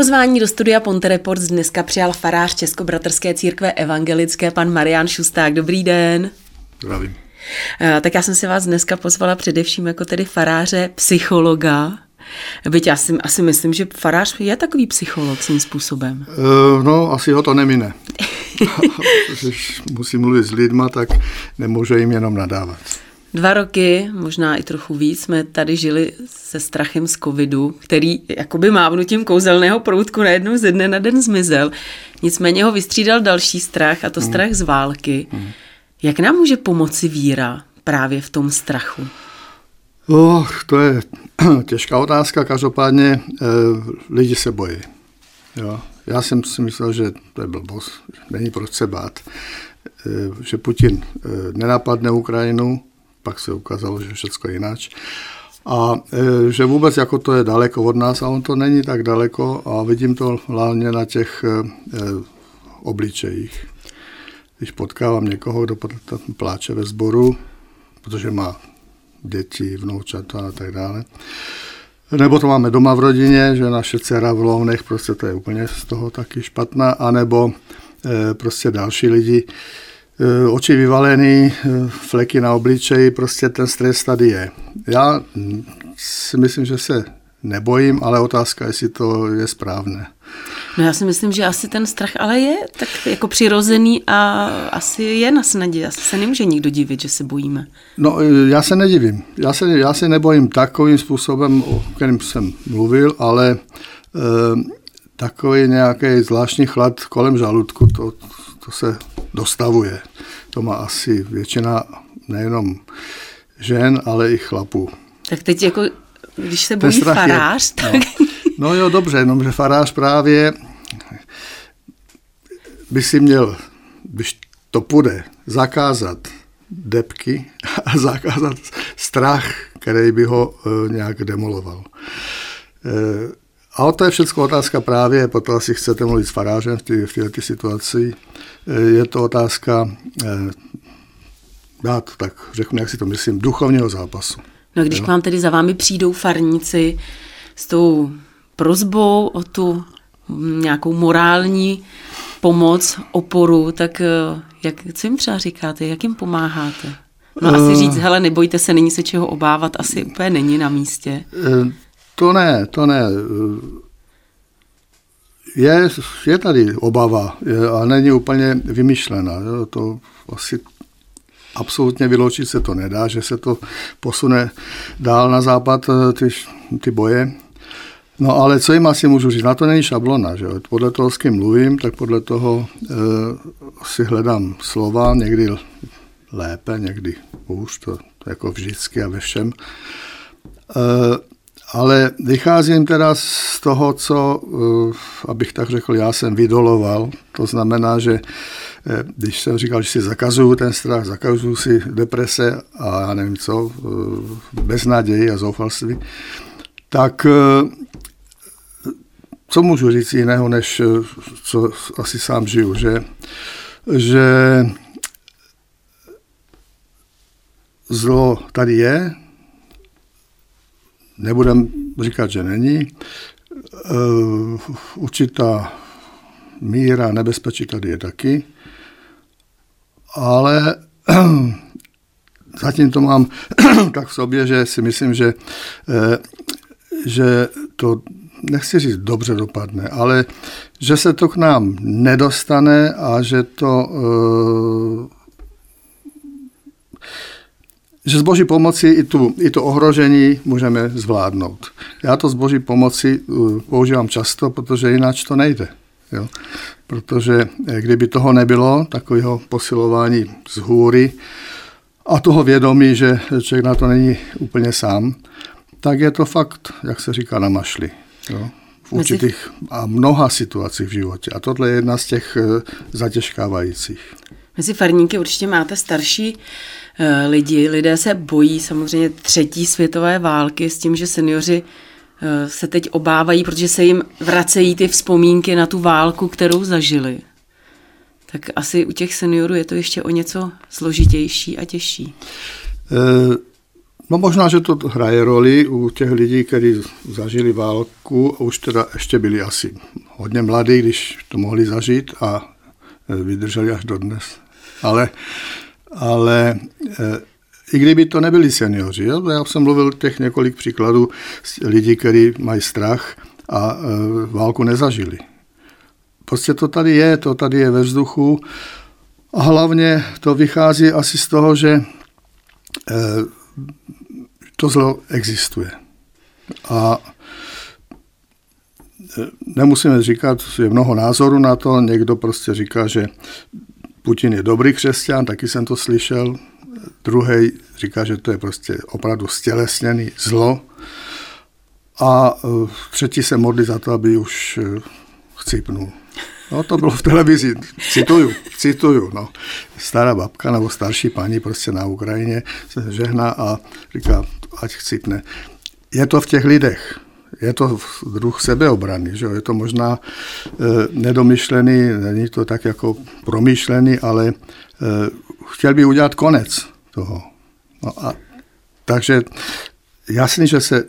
Pozvání do studia Ponte Reports dneska přijal farář Českobratrské církve evangelické pan Marian Šusták. Dobrý den. Zdravím. Eh, tak já jsem si vás dneska pozvala především jako tedy faráře, psychologa. Byť já si asi myslím, že farář je takový psycholog svým způsobem. Uh, no, asi ho to nemine. Když musí mluvit s lidma, tak nemůže jim jenom nadávat. Dva roky, možná i trochu víc, jsme tady žili se strachem z covidu, který jakoby mávnutím kouzelného proutku najednou ze dne na den zmizel. Nicméně ho vystřídal další strach, a to mm. strach z války. Mm. Jak nám může pomoci víra právě v tom strachu? Oh, to je těžká otázka, každopádně eh, lidi se bojí. Jo. Já jsem si myslel, že to je blbost, není proč se bát. Eh, že Putin eh, nenapadne Ukrajinu, pak se ukázalo, že všechno jináč. A e, že vůbec jako to je daleko od nás a on to není tak daleko a vidím to hlavně na těch e, e obličejích. Když potkávám někoho, kdo pláče ve sboru, protože má děti, vnoučata a tak dále. Nebo to máme doma v rodině, že naše dcera v Lounech, prostě to je úplně z toho taky špatná, anebo e, prostě další lidi, oči vyvalený, eh, fleky na obličeji, prostě ten stres tady je. Já si myslím, že se nebojím, ale otázka, jestli to je správné. No já si myslím, že asi ten strach ale je tak jako přirozený a asi je na snadě. Asi se nemůže nikdo divit, že se bojíme. No eh, já se nedivím. Já se, já se nebojím takovým způsobem, o kterým jsem mluvil, ale e, takový nějaký zvláštní chlad kolem žaludku, to, to se dostavuje. To má asi většina nejenom žen, ale i chlapů. Tak teď jako, když se bojí farář, je, tak... No, no jo, dobře, jenomže farář právě by si měl, když to půjde, zakázat depky a zakázat strach, který by ho e, nějak demoloval. A to je všechno otázka právě, potom asi chcete mluvit s farářem v, v této situaci, eh, je to otázka, eh, já to tak řeknu, jak si to myslím, duchovního zápasu. No když jo? k vám tedy za vámi přijdou farníci s tou prozbou o tu nějakou morální pomoc, oporu, tak eh, jak, co jim třeba říkáte, jak jim pomáháte? No asi říct, hele, nebojte se, není se čeho obávat, asi úplně není na místě. To ne, to ne. Je, je tady obava je, a není úplně vymyšlená. Jo. To asi absolutně vyloučit se to nedá, že se to posune dál na západ, eh, ty, ty boje. No ale co jim asi můžu říct? Na to není šablona. Že? Podle toho, s kým mluvím, tak podle toho e, si hledám slova, někdy lépe, někdy hůř, to jako vždycky a ve všem. E, ale vycházím teda z toho, co, eh, abych tak řekl, já jsem vydoloval. To znamená, že eh, když jsem říkal, že si zakazuju ten strach, zakazuju si deprese a já nevím co, eh, beznaději a zoufalství, tak co můžu říct jiného, než co asi sám žiju, že, že zlo tady je, nebudem říkat, že není. Eh, určitá míra nebezpečí tady je taky, ale zatím to mám tak v sobě, že si myslím, že, eh, že to nechci říct dobře dopadne, ale že se to k nám nedostane a že to eh, že z boží pomoci i, tu, i to ohrožení můžeme zvládnout. Já to z boží pomoci uh, používám často, protože jinak to nejde. Jo? Protože eh, kdyby toho nebylo, takového posilování z hůry a toho vědomí, že člověk na to není úplně sám, tak je to fakt, jak se říká, na mašli. Jo? V určitých a mnoha situacích v životě. A tohle je jedna z těch eh, zatěžkávajících. Mezi farníky určitě máte starší Eh, lidi. Lidé se bojí samozřejmě třetí světové války s tím, že seniori eh, se teď obávají, protože se jim vracejí ty vzpomínky na tu válku, kterou zažili. Tak asi u těch seniorů je to ještě o něco složitější a těžší. E, No možná, že to hraje roli u těch lidí, kteří zažili válku, už teda ještě byli asi hodně mladí, když to mohli zažít a vydrželi až dodnes. Ale, ale i kdyby to nebyli seniori. Jo? Já jsem mluvil těch několik příkladů lidí, kteří mají strach a válku nezažili. Prostě to tady je, to tady je ve vzduchu a hlavně to vychází asi z toho, že to zlo existuje. A e, nemusíme říkat, je mnoho názorů na to, někdo prostě říká, že Putin je dobrý křesťan, taky jsem to slyšel, druhý říká, že to je prostě opravdu stělesněný zlo a e, třetí se modlí za to, aby už e, chcípnul. No to bylo v televizi, cituju, cituju, no. Stará babka nebo starší paní prostě na Ukrajině se žehná a říká, ať chcípne. Je to v těch lidech, je to druh sebeobrany, že je to možná e, nedomyšlený, není to tak jako promyšlený, ale e, chtěl by udělat konec toho. No a, takže jasný, že se e,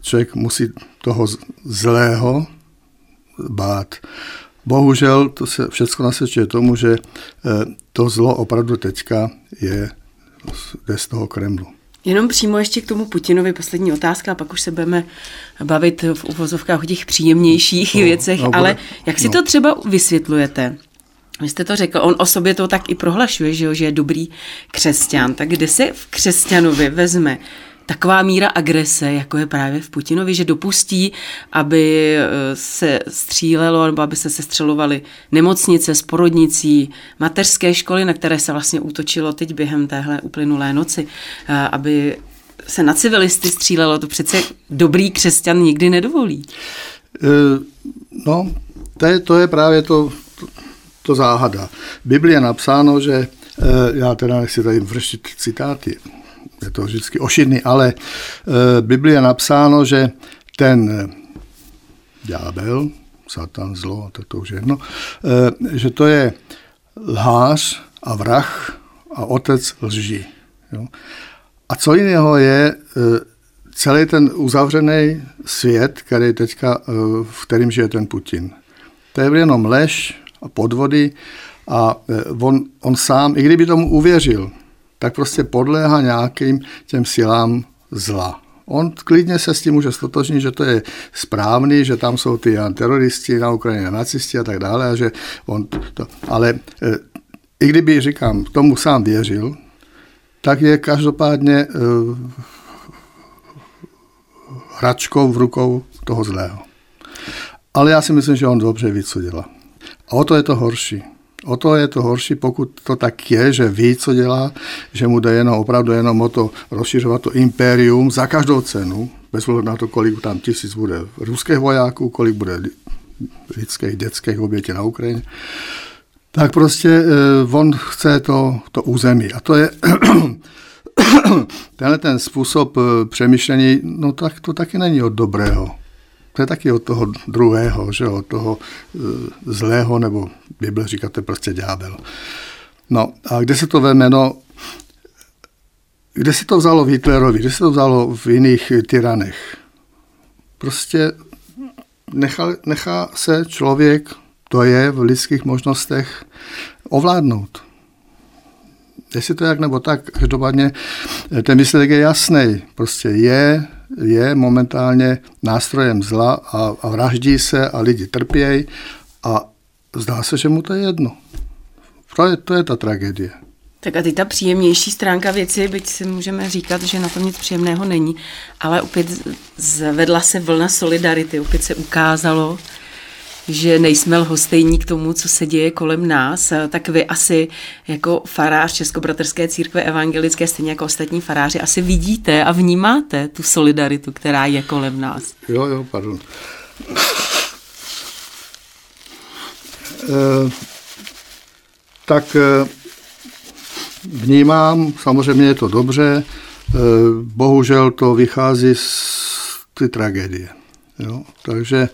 člověk musí toho zlého bát. Bohužel to se všechno nasvědčuje tomu, že eh, to zlo opravdu teďka je z toho Kremlu. Jenom přímo ještě k tomu Putinovi poslední otázka, a pak už se budeme bavit v uvozovkách o těch příjemnějších no, věcech, no, ale jak si no. to třeba vysvětlujete? Vy jste to řekl, on o sobě to tak i prohlašuje, že, jo, že je dobrý křesťan. Tak kde se v křesťanovi vezme taková míra agrese, jako je právě v Putinovi, že dopustí, aby eh, se střílelo nebo aby se sestřelovaly nemocnice s porodnicí, mateřské školy, na které se vlastně útočilo teď během téhle uplynulé noci, eh, aby se na civilisty střílelo, to přece dobrý křesťan nikdy nedovolí. Eh, no, to je, to je právě to, to, záhada. V Biblii je napsáno, že já teda nechci tady vršit citáty, je to vždycky ošidný, ale v eh, Biblii je napsáno, že ten eh, ďábel, satan, zlo, to, to už je jedno, eh, že to je lhář a vrah a otec lží. Jo. A co jiného je celý ten uzavřený svět, který teďka, v kterým žije ten Putin. To je jenom lež a podvody a on, on sám, i kdyby tomu uvěřil, tak prostě podléhá nějakým těm silám zla. On klidně se s tím může stotožnit, že to je správný, že tam jsou ty teroristi na Ukrajině, nacisti a tak dále, a že on to, ale e, i kdyby, říkám, tomu sám věřil, tak je každopádně e, hračkou v rukou toho zlého. Ale já si myslím, že on dobře ví, co dělá. A o to je to horší. O to je to horší, pokud to tak je, že ví, co dělá, že mu jde jenom opravdu jenom o to rozšiřovat to impérium za každou cenu, bez ohledu na to, kolik tam tisíc bude ruských vojáků, kolik bude lidských, dětských obětí na Ukrajině, tak prostě eh, on chce to, to území. A to je tenhle ten způsob eh, přemýšlení, no tak to taky není od dobrého. To je taky od toho druhého, že od toho e, zlého, nebo Bible říkáte prostě ďábel. No a kde se to veme? No, kde se to vzalo v Hitlerovi, kde se to vzalo v jiných tyranech? Prostě nechá, nechá se člověk, to je v lidských možnostech, ovládnout. Jestli to jak nebo tak, každopádně ten výsledek je jasný. Prostě je je momentálně nástrojem zla a, vraždí se a lidi trpějí a zdá se, že mu to je jedno. To je, to je ta tragédie. Tak a ty ta příjemnější stránka věci, byť si můžeme říkat, že na tom nic příjemného není, ale opět zvedla se vlna solidarity, opět se ukázalo, že nejsme lhostejní k tomu, co se děje kolem nás, tak vy asi jako farář Českobratrské církve evangelické, stejně jako ostatní faráři, asi vidíte a vnímáte tu solidaritu, která je kolem nás. Jo, jo, pardon. E, tak e, vnímám, samozřejmě je to dobře, bohužel to vychází z ty tragédie. Jo? Takže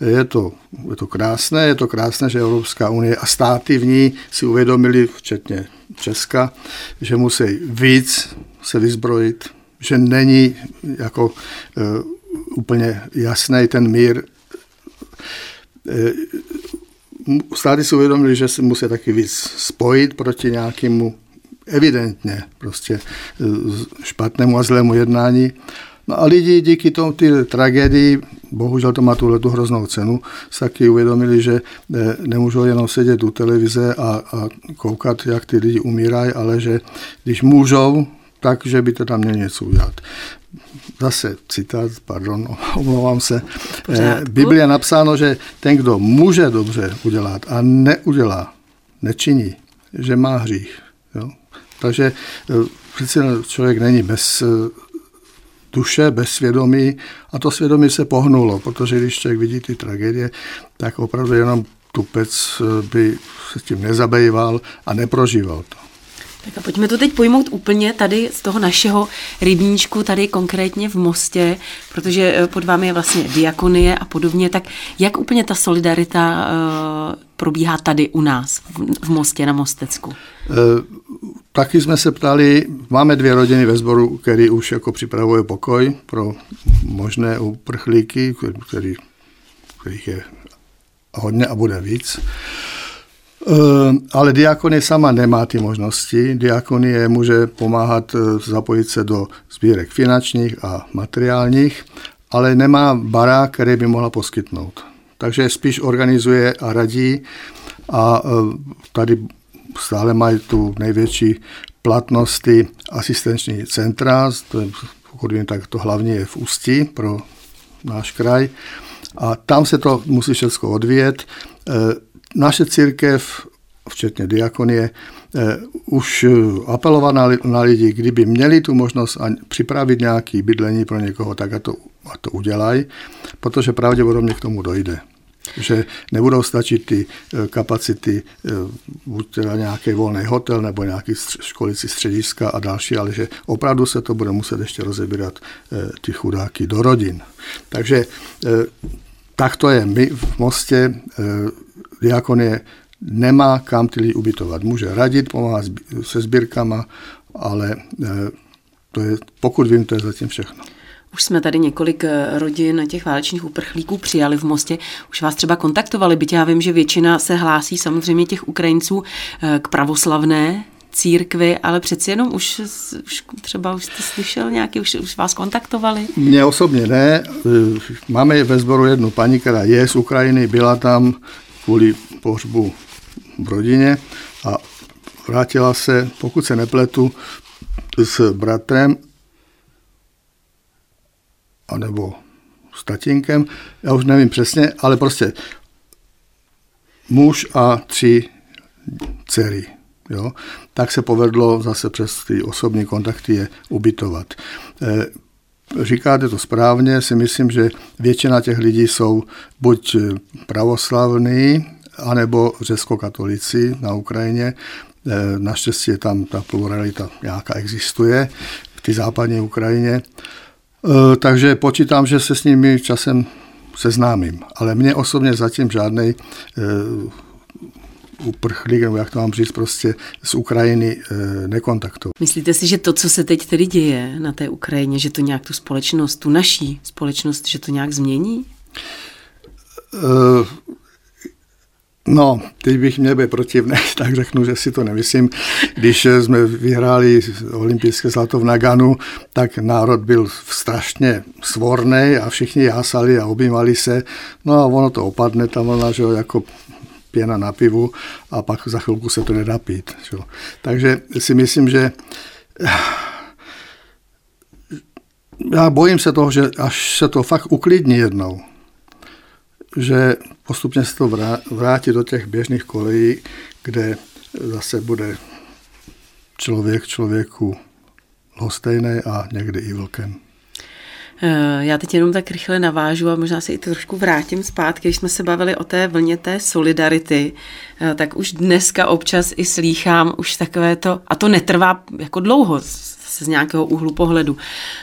je to, je to krásné, je to krásné, že Evropská unie a státy v ní si uvědomili, včetně Česka, že musí víc se vyzbrojit, že není jako e, úplně jasný ten mír. E, státy si uvědomili, že se musí taky víc spojit proti nějakému evidentně prostě e, špatnému a zlému jednání. No a lidi díky tomu ty tragédii, bohužel to má tuhle tu hroznou cenu, se taky uvědomili, že nemůžou jenom sedět u televize a, a koukat, jak ty lidi umírají, ale že když můžou, tak, že by to tam měl něco udělat. Zase citát, pardon, omlouvám se. Eh, Biblia je napsáno, že ten, kdo může dobře udělat a neudělá, nečiní, že má hřích. Jo? Takže eh, přeci člověk není bez eh, duše, bez svědomí a to svědomí se pohnulo, protože když člověk vidí ty tragédie, tak opravdu jenom tupec by se tím nezabýval a neprožíval to. Tak a pojďme to teď pojmout úplně tady z toho našeho rybníčku, tady konkrétně v Mostě, protože eh, pod vámi je vlastně diakonie a podobně, tak jak úplně ta solidarita uh, probíhá tady u nás, v, v Mostě, na Mostecku? Taky jsme se ptali, máme dvě rodiny ve sboru, který už jako připravuje pokoj pro možné uprchlíky, který, kterých je hodně a bude víc. Eh, ale diakonie sama nemá ty možnosti. Diakonie může pomáhat eh, zapojit se do sbírek finančních a materiálních, ale nemá barák, který by mohla poskytnout. Takže spíš organizuje a radí a eh, tady stále mají tu největší platnosti asistenční centra, to je, pokud vím, tak to hlavně je v Ústí pro náš kraj. A tam se to musí všechno odvíjet naše církev, včetně diakonie, eh, už eh, apelovat na, na lidi, kdyby měli tu možnost připravit nějaké bydlení pro někoho, tak a to, a to udělají, protože pravděpodobně k tomu dojde že nebudou stačit ty eh, kapacity, buď teda nějaký volný hotel nebo nějaký školicí střediska a další, ale že opravdu se to bude muset ještě rozebírat ty chudáky do rodin. Takže tak to je. My v Mostě diakonie nemá kam ty lidi ubytovat. Může radit, pomáhat se sbírkama, ale eh, to je, pokud vím, to je zatím všechno. Už jsme tady několik eh, rodin těch válečných uprchlíků přijali v Mostě. Už vás třeba kontaktovali, byť já vím, že většina se hlásí samozřejmě těch Ukrajinců eh, k pravoslavné církvi, ale přeci jenom už, už třeba už jste slyšel nějaký, už, už vás kontaktovali? Mně osobně ne. Máme ve sboru jednu paní, která je z Ukrajiny, byla tam kvůli pohřbu v rodině a vrátila se, pokud se nepletu, s bratrem anebo s tatínkem, já už nevím přesně, ale prostě muž a tři dcery. Jo? Tak se povedlo zase přes ty osobní kontakty je ubytovat. E, říkáte to správně, si myslím, že většina těch lidí jsou buď pravoslavní, anebo řecko-katolici na Ukrajině. E, naštěstí je tam ta pluralita nějaká existuje v té západní Ukrajině. E, takže počítám, že se s nimi časem seznámím. Ale mě osobně zatím žádný e, uprchlík, nebo jak to mám říct, prostě z Ukrajiny nekontaktoval. Myslíte si, že to, co se teď tedy děje na té Ukrajině, že to nějak tu společnost, tu naší společnost, že to nějak změní? No, teď bych měl být protivný, tak řeknu, že si to nemyslím. Když jsme vyhráli olympijské zlato v Naganu, tak národ byl strašně svorný a všichni jásali a objímali se. No a ono to opadne, ta vlna, že jako pěna na pivu a pak za chvilku se to nedá pít. Že? Takže si myslím, že já bojím se toho, že až se to fakt uklidní jednou, že postupně se to vrátí do těch běžných kolejí, kde zase bude člověk člověku lhostejný a někdy i vlkem. Eh, já teď jenom tak rychle navážu a možná se i trošku vrátím zpátky, když jsme se bavili o té vlně té solidarity, eh, tak už dneska občas i slýchám už takové to, a to netrvá jako dlouho, z nějakého úhlu pohledu.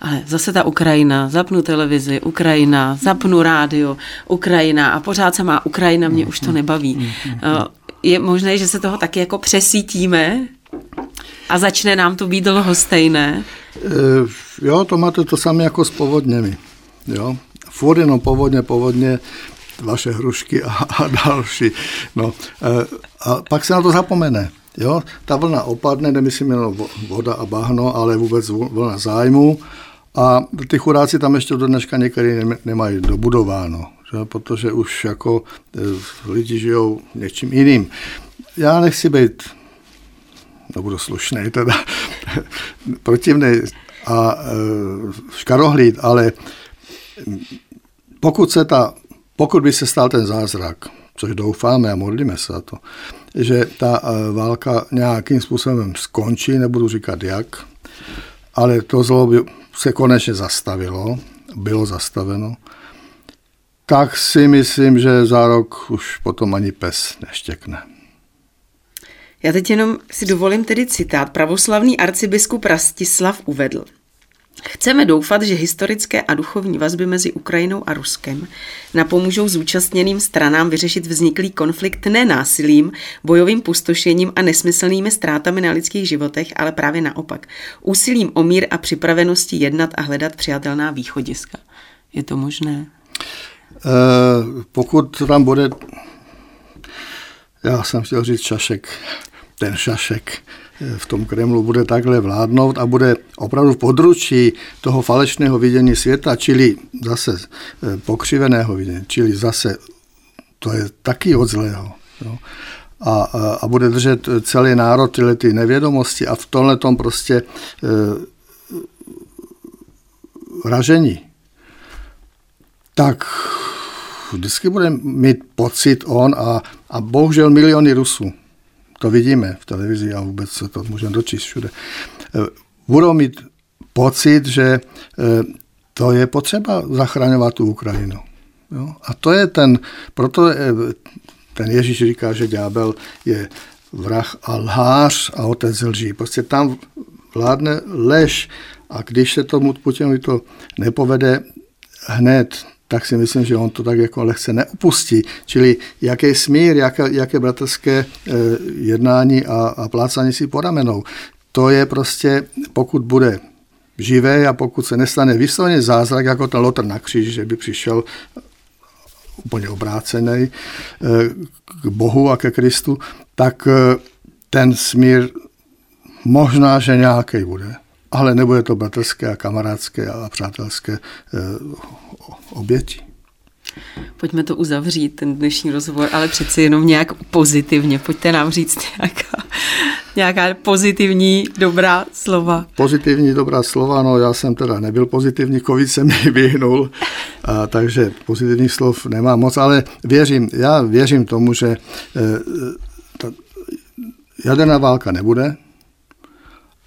Ale zase ta Ukrajina, zapnu televizi, Ukrajina, zapnu rádio, Ukrajina a pořád se má Ukrajina, mě už to nebaví. Eh, je možné, že se toho taky jako přesítíme a začne nám to být dlhostejné? Uh jo, to máte to samé jako s povodněmi. Jo? Furt jenom povodně, povodně, vaše hrušky a, a další. No, e, a pak se na to zapomene. Jo? Ta vlna opadne, nemyslím jenom voda a bahno, ale vůbec vlna zájmu. A ty chudáci tam ještě do dneška některý nemají dobudováno, že? protože už jako e, lidi žijou něčím jiným. Já nechci být, nebudu slušný teda, protivný a e, škarohlíd, ale pokud, se ta, pokud by se stal ten zázrak, což doufáme a modlíme se za to, že ta e, válka nějakým způsobem skončí, nebudu říkat jak, ale to zlo se konečně zastavilo, bylo zastaveno, tak si myslím, že za rok už potom ani pes neštěkne. Já teď jenom si dovolím tedy citát. Pravoslavný arcibiskup Rastislav uvedl. Chceme doufat, že historické a duchovní vazby mezi Ukrajinou a Ruskem napomůžou zúčastněným stranám vyřešit vzniklý konflikt ne násilím, bojovým pustošením a nesmyslnými ztrátami na lidských životech, ale právě naopak. Úsilím o mír a připravenosti jednat a hledat přijatelná východiska. Je to možné? E, pokud tam bude, já jsem chtěl říct šašek, ten šašek, v tom Kremlu bude takhle vládnout a bude opravdu v područí toho falešného vidění světa, čili zase eh, pokřiveného vidění, čili zase to je taky od zlého. Jo. A, a, a bude držet celý národ tyhle ty nevědomosti a v tomhle tom prostě e, ražení, tak vždycky bude mít pocit on a, a bohužel miliony Rusů to vidíme v televizi a vůbec se to můžeme dočíst všude, eh, budou mít pocit, že eh, to je potřeba zachraňovat tu Ukrajinu. Jo? A to je ten, proto je, ten Ježíš říká, že ďábel je vrah a lhář a otec lží. Prostě tam vládne lež a když se tomu Putinovi to nepovede hned, tak si myslím, že on to tak jako lehce neupustí. Čili jaký smír, jaké, jaké bratrské eh, jednání a, a plácání si podamenou. To je prostě, pokud bude živé a pokud se nestane vysloveně zázrak, jako ten Lotr na kříži, že by přišel úplně obrácený eh, k Bohu a ke Kristu, tak eh, ten smír možná, že nějaký bude ale nebude to bratrské a kamarádské a přátelské oběti. Pojďme to uzavřít, ten dnešní rozhovor, ale přeci jenom nějak pozitivně. Pojďte nám říct nějaká, nějaká pozitivní dobrá slova. Pozitivní dobrá slova, no já jsem teda nebyl pozitivní, covid se mi vyhnul, a, takže pozitivních slov nemám moc, ale věřím, já věřím tomu, že e, ta jaderná válka nebude,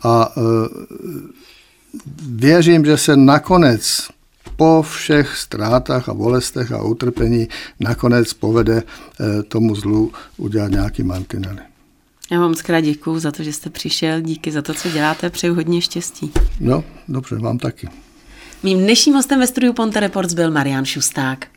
a e, věřím, že se nakonec po všech ztrátách a bolestech a utrpení nakonec povede e, tomu zlu udělat nějaký mantinely. Já vám zkrát děkuji za to, že jste přišel, díky za to, co děláte, přeju hodně štěstí. No, dobře, vám taky. Mým dnešním hostem ve studiu Ponte Reports byl Marian Šusták.